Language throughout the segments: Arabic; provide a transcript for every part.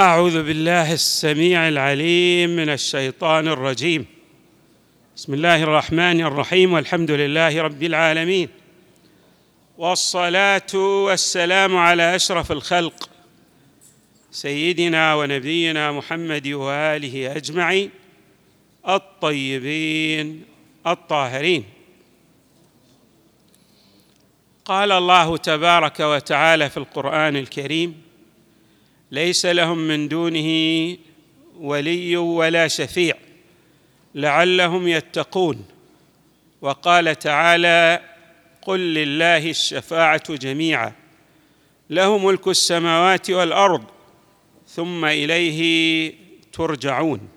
أعوذ بالله السميع العليم من الشيطان الرجيم. بسم الله الرحمن الرحيم والحمد لله رب العالمين. والصلاة والسلام على أشرف الخلق سيدنا ونبينا محمد وآله أجمعين الطيبين الطاهرين. قال الله تبارك وتعالى في القرآن الكريم ليس لهم من دونه ولي ولا شفيع لعلهم يتقون. وقال تعالى قل لله الشفاعة جميعا له ملك السماوات والأرض ثم إليه ترجعون.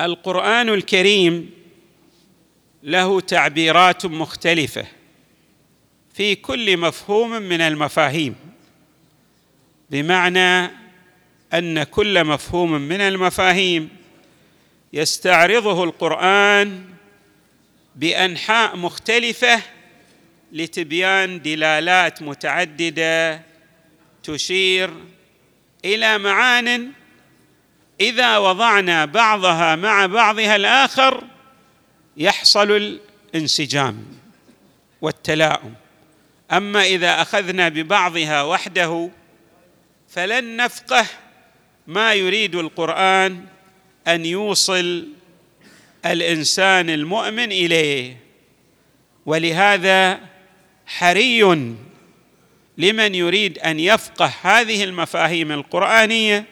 القرآن الكريم له تعبيرات مختلفة في كل مفهوم من المفاهيم. بمعنى أن كل مفهوم من المفاهيم يستعرضه القرآن بأنحاء مختلفة لتبيان دلالات متعددة تشير إلى معان إذا وضعنا بعضها مع بعضها الآخر يحصل الانسجام والتلاؤم. أما إذا أخذنا ببعضها وحده فلن نفقه ما يريد القرآن أن يوصل الإنسان المؤمن إليه. ولهذا حري لمن يريد أن يفقه هذه المفاهيم القرآنية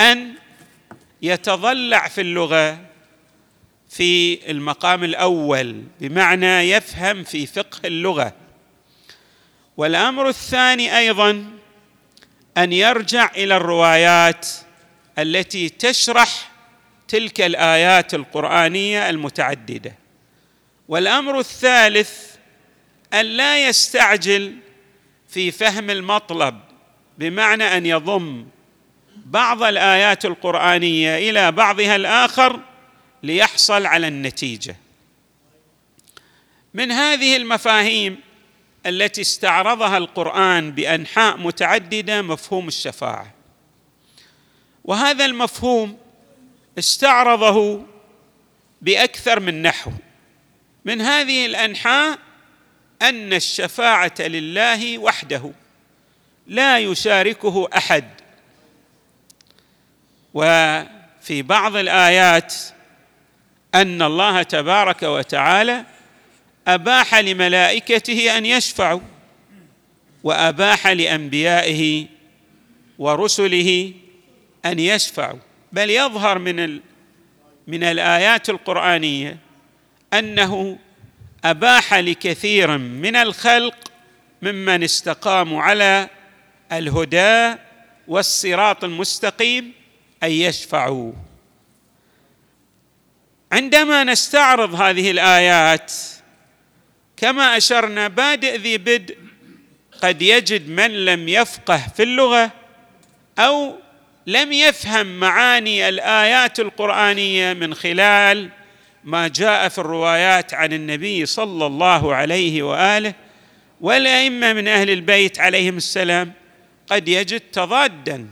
أن يتضلع في اللغة في المقام الأول بمعنى يفهم في فقه اللغة. والأمر الثاني أيضا أن يرجع إلى الروايات التي تشرح تلك الآيات القرآنية المتعددة. والأمر الثالث أن لا يستعجل في فهم المطلب بمعنى أن يضم بعض الآيات القرآنية إلى بعضها الآخر ليحصل على النتيجة. من هذه المفاهيم التي استعرضها القرآن بأنحاء متعددة مفهوم الشفاعة. وهذا المفهوم استعرضه بأكثر من نحو. من هذه الأنحاء أن الشفاعة لله وحده لا يشاركه أحد. وفي بعض الآيات أن الله تبارك وتعالى أباح لملائكته أن يشفعوا وأباح لأنبيائه ورسله أن يشفعوا. بل يظهر من من الآيات القرآنية أنه أباح لكثير من الخلق ممن استقاموا على الهدى والصراط المستقيم أن يشفعوا. عندما نستعرض هذه الآيات كما أشرنا بادئ ذي بدء قد يجد من لم يفقه في اللغة أو لم يفهم معاني الآيات القرآنية من خلال ما جاء في الروايات عن النبي صلى الله عليه وآله. والأئمة من أهل البيت عليهم السلام قد يجد تضادا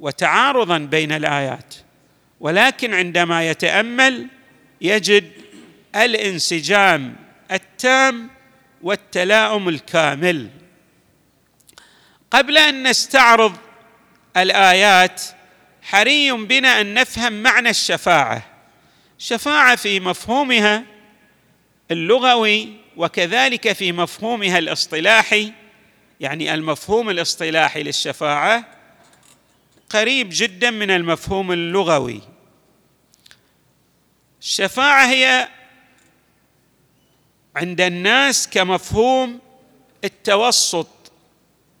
وتعارضا بين الآيات. ولكن عندما يتأمل يجد الانسجام التام والتلاؤم الكامل. قبل أن نستعرض الآيات حري بنا أن نفهم معنى الشفاعة. الشفاعه في مفهومها اللغوي وكذلك في مفهومها الاصطلاحي. يعني المفهوم الاصطلاحي للشفاعة قريب جدا من المفهوم اللغوي. الشفاعة هي عند الناس كمفهوم التوسط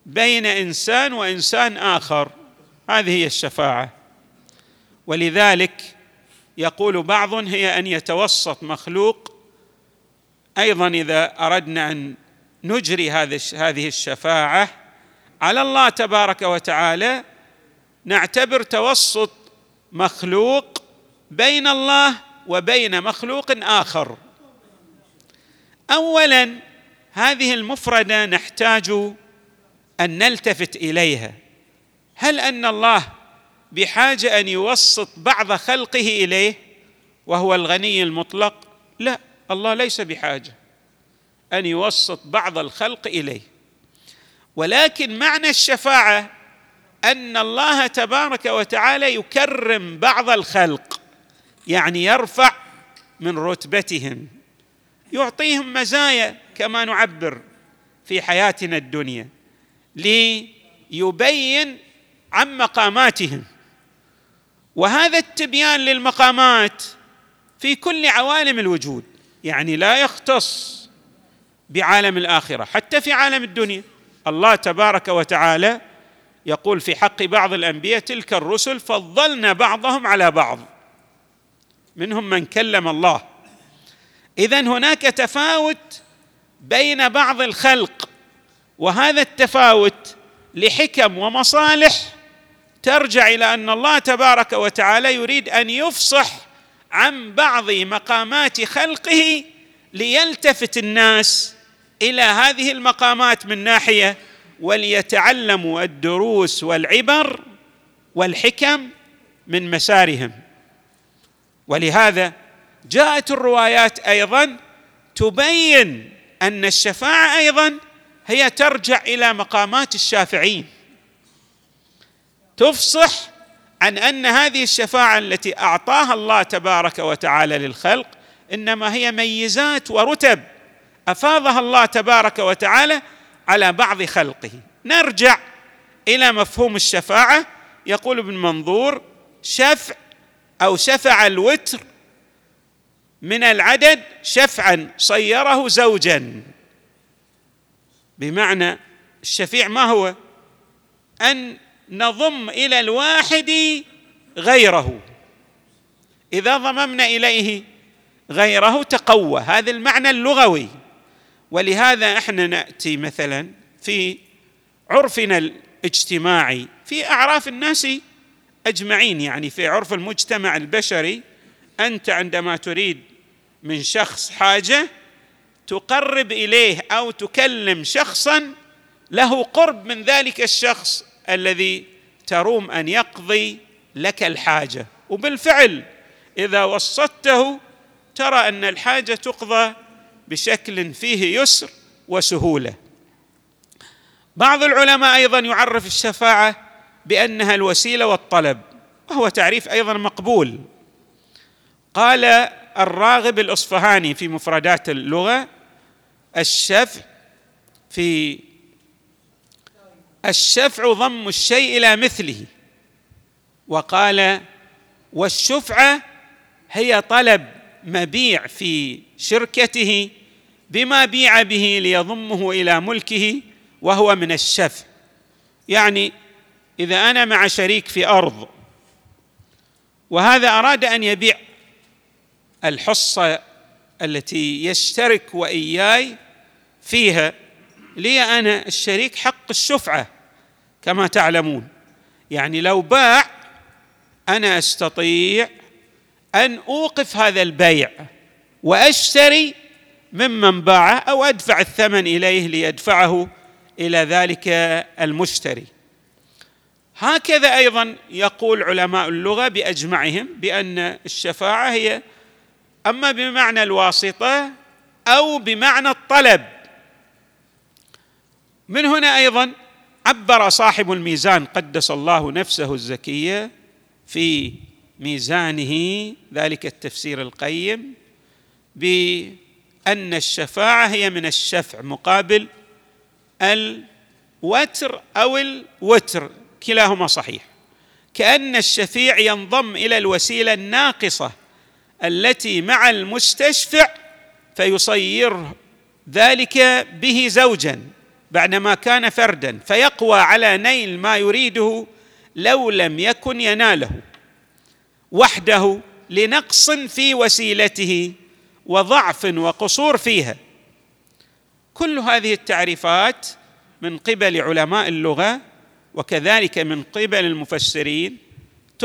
بين إنسان وإنسان آخر. هذه هي الشفاعة. ولذلك يقول بعض هي أن يتوسط مخلوق. أيضا إذا أردنا أن نجري هذه الشفاعة على الله تبارك وتعالى نعتبر توسط مخلوق بين الله وبين مخلوق آخر. اولا هذه المفردة نحتاج أن نلتفت إليها. هل أن الله بحاجة أن يوسط بعض خلقه إليه وهو الغني المطلق؟ لا الله ليس بحاجة أن يوسط بعض الخلق إليه. ولكن معنى الشفاعة أن الله تبارك وتعالى يكرم بعض الخلق يعني يرفع من رتبتهم. يعطيهم مزايا كما نعبر في حياتنا الدنيا ليبين عن مقاماتهم. وهذا التبيان للمقامات في كل عوالم الوجود يعني لا يختص بعالم الآخرة حتى في عالم الدنيا. الله تبارك وتعالى يقول في حق بعض الأنبياء تلك الرسل فضلنا بعضهم على بعض منهم من كلم الله. اذا هناك تفاوت بين بعض الخلق وهذا التفاوت لحكم ومصالح ترجع إلى أن الله تبارك وتعالى يريد أن يفصح عن بعض مقامات خلقه ليلتفت الناس إلى هذه المقامات من ناحية وليتعلموا الدروس والعبر والحكم من مسارهم. ولهذا جاءت الروايات أيضا تبين أن الشفاعة أيضا هي ترجع إلى مقامات الشافعين. تفصح عن أن هذه الشفاعة التي أعطاها الله تبارك وتعالى للخلق إنما هي ميزات ورتب أفاضها الله تبارك وتعالى على بعض خلقه. نرجع إلى مفهوم الشفاعة. يقول ابن منظور شفع أو شفع الوتر من العدد شفعا صيره زوجا. بمعنى الشفيع ما هو؟ أن نضم إلى الواحد غيره. إذا ضممنا إليه غيره تقوى. هذا المعنى اللغوي. ولهذا إحنا نأتي مثلا في عرفنا الاجتماعي. في أعراف الناس أجمعين يعني في عرف المجتمع البشري أنت عندما تريد من شخص حاجة تقرب إليه أو تكلم شخصا له قرب من ذلك الشخص الذي تروم أن يقضي لك الحاجة. وبالفعل إذا وسطته ترى أن الحاجة تقضى بشكل فيه يسر وسهولة. بعض العلماء أيضا يعرف الشفاعة بأنها الوسيلة والطلب وهو تعريف أيضا مقبول. قال الراغب الإصفهاني في مفردات اللغة الشفع في الشفع ضم الشيء إلى مثله. وقال والشفعه هي طلب مبيع في شركته بما بيع به ليضمه إلى ملكه وهو من الشفع يعني إذا أنا مع شريك في أرض وهذا أراد أن يبيع الحصة التي يشترك وإياي فيها لي أنا الشريك حق الشفعة كما تعلمون. يعني لو باع أنا أستطيع أن أوقف هذا البيع وأشتري ممن باعه أو أدفع الثمن إليه ليدفعه إلى ذلك المشتري. هكذا أيضا يقول علماء اللغة بأجمعهم بأن الشفاعة هي أما بمعنى الواسطة أو بمعنى الطلب. من هنا أيضا عبر صاحب الميزان قدس الله نفسه الزكية في ميزانه ذلك التفسير القيم بأن الشفاعة هي من الشفع مقابل الوتر أو الوتر كلاهما صحيح. كأن الشفيع ينضم إلى الوسيلة الناقصة. التي مع المستشفع فيصير ذلك به زوجا بعدما كان فردا فيقوى على نيل ما يريده لو لم يكن يناله. وحده لنقص في وسيلته وضعف وقصور فيها. كل هذه التعريفات من قبل علماء اللغة وكذلك من قبل المفسرين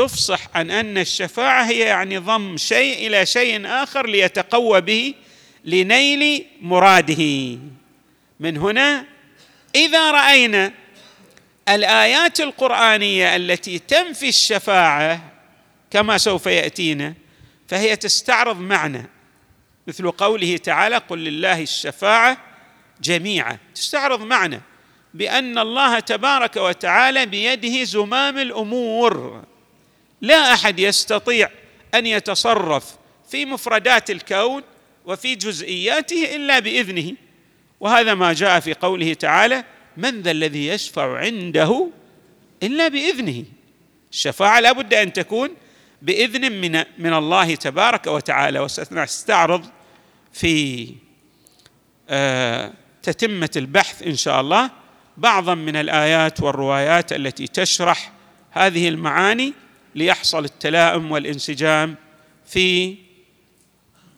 تفصح عن أن الشفاعة هي يعني ضم شيء إلى شيء آخر ليتقوى به لنيل مراده. من هنا إذا رأينا الآيات القرآنية التي تنفي الشفاعة كما سوف يأتينا فهي تستعرض معنى مثل قوله تعالى قل لله الشفاعة جميعا تستعرض معنى بأن الله تبارك وتعالى بيده زمام الأمور. لا أحد يستطيع أن يتصرف في مفردات الكون وفي جزئياته إلا بإذنه. وهذا ما جاء في قوله تعالى من ذا الذي يشفع عنده إلا بإذنه. الشفاعة لا بد أن تكون بإذن من من الله تبارك وتعالى وسنستعرض في آه، تتمة البحث إن شاء الله. بعضا من الآيات والروايات التي تشرح هذه المعاني ليحصل التلائم والانسجام في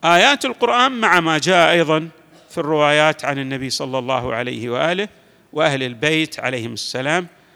آيات القرآن مع ما جاء أيضا في الروايات عن النبي صلى الله عليه وآله وأهل البيت عليهم السلام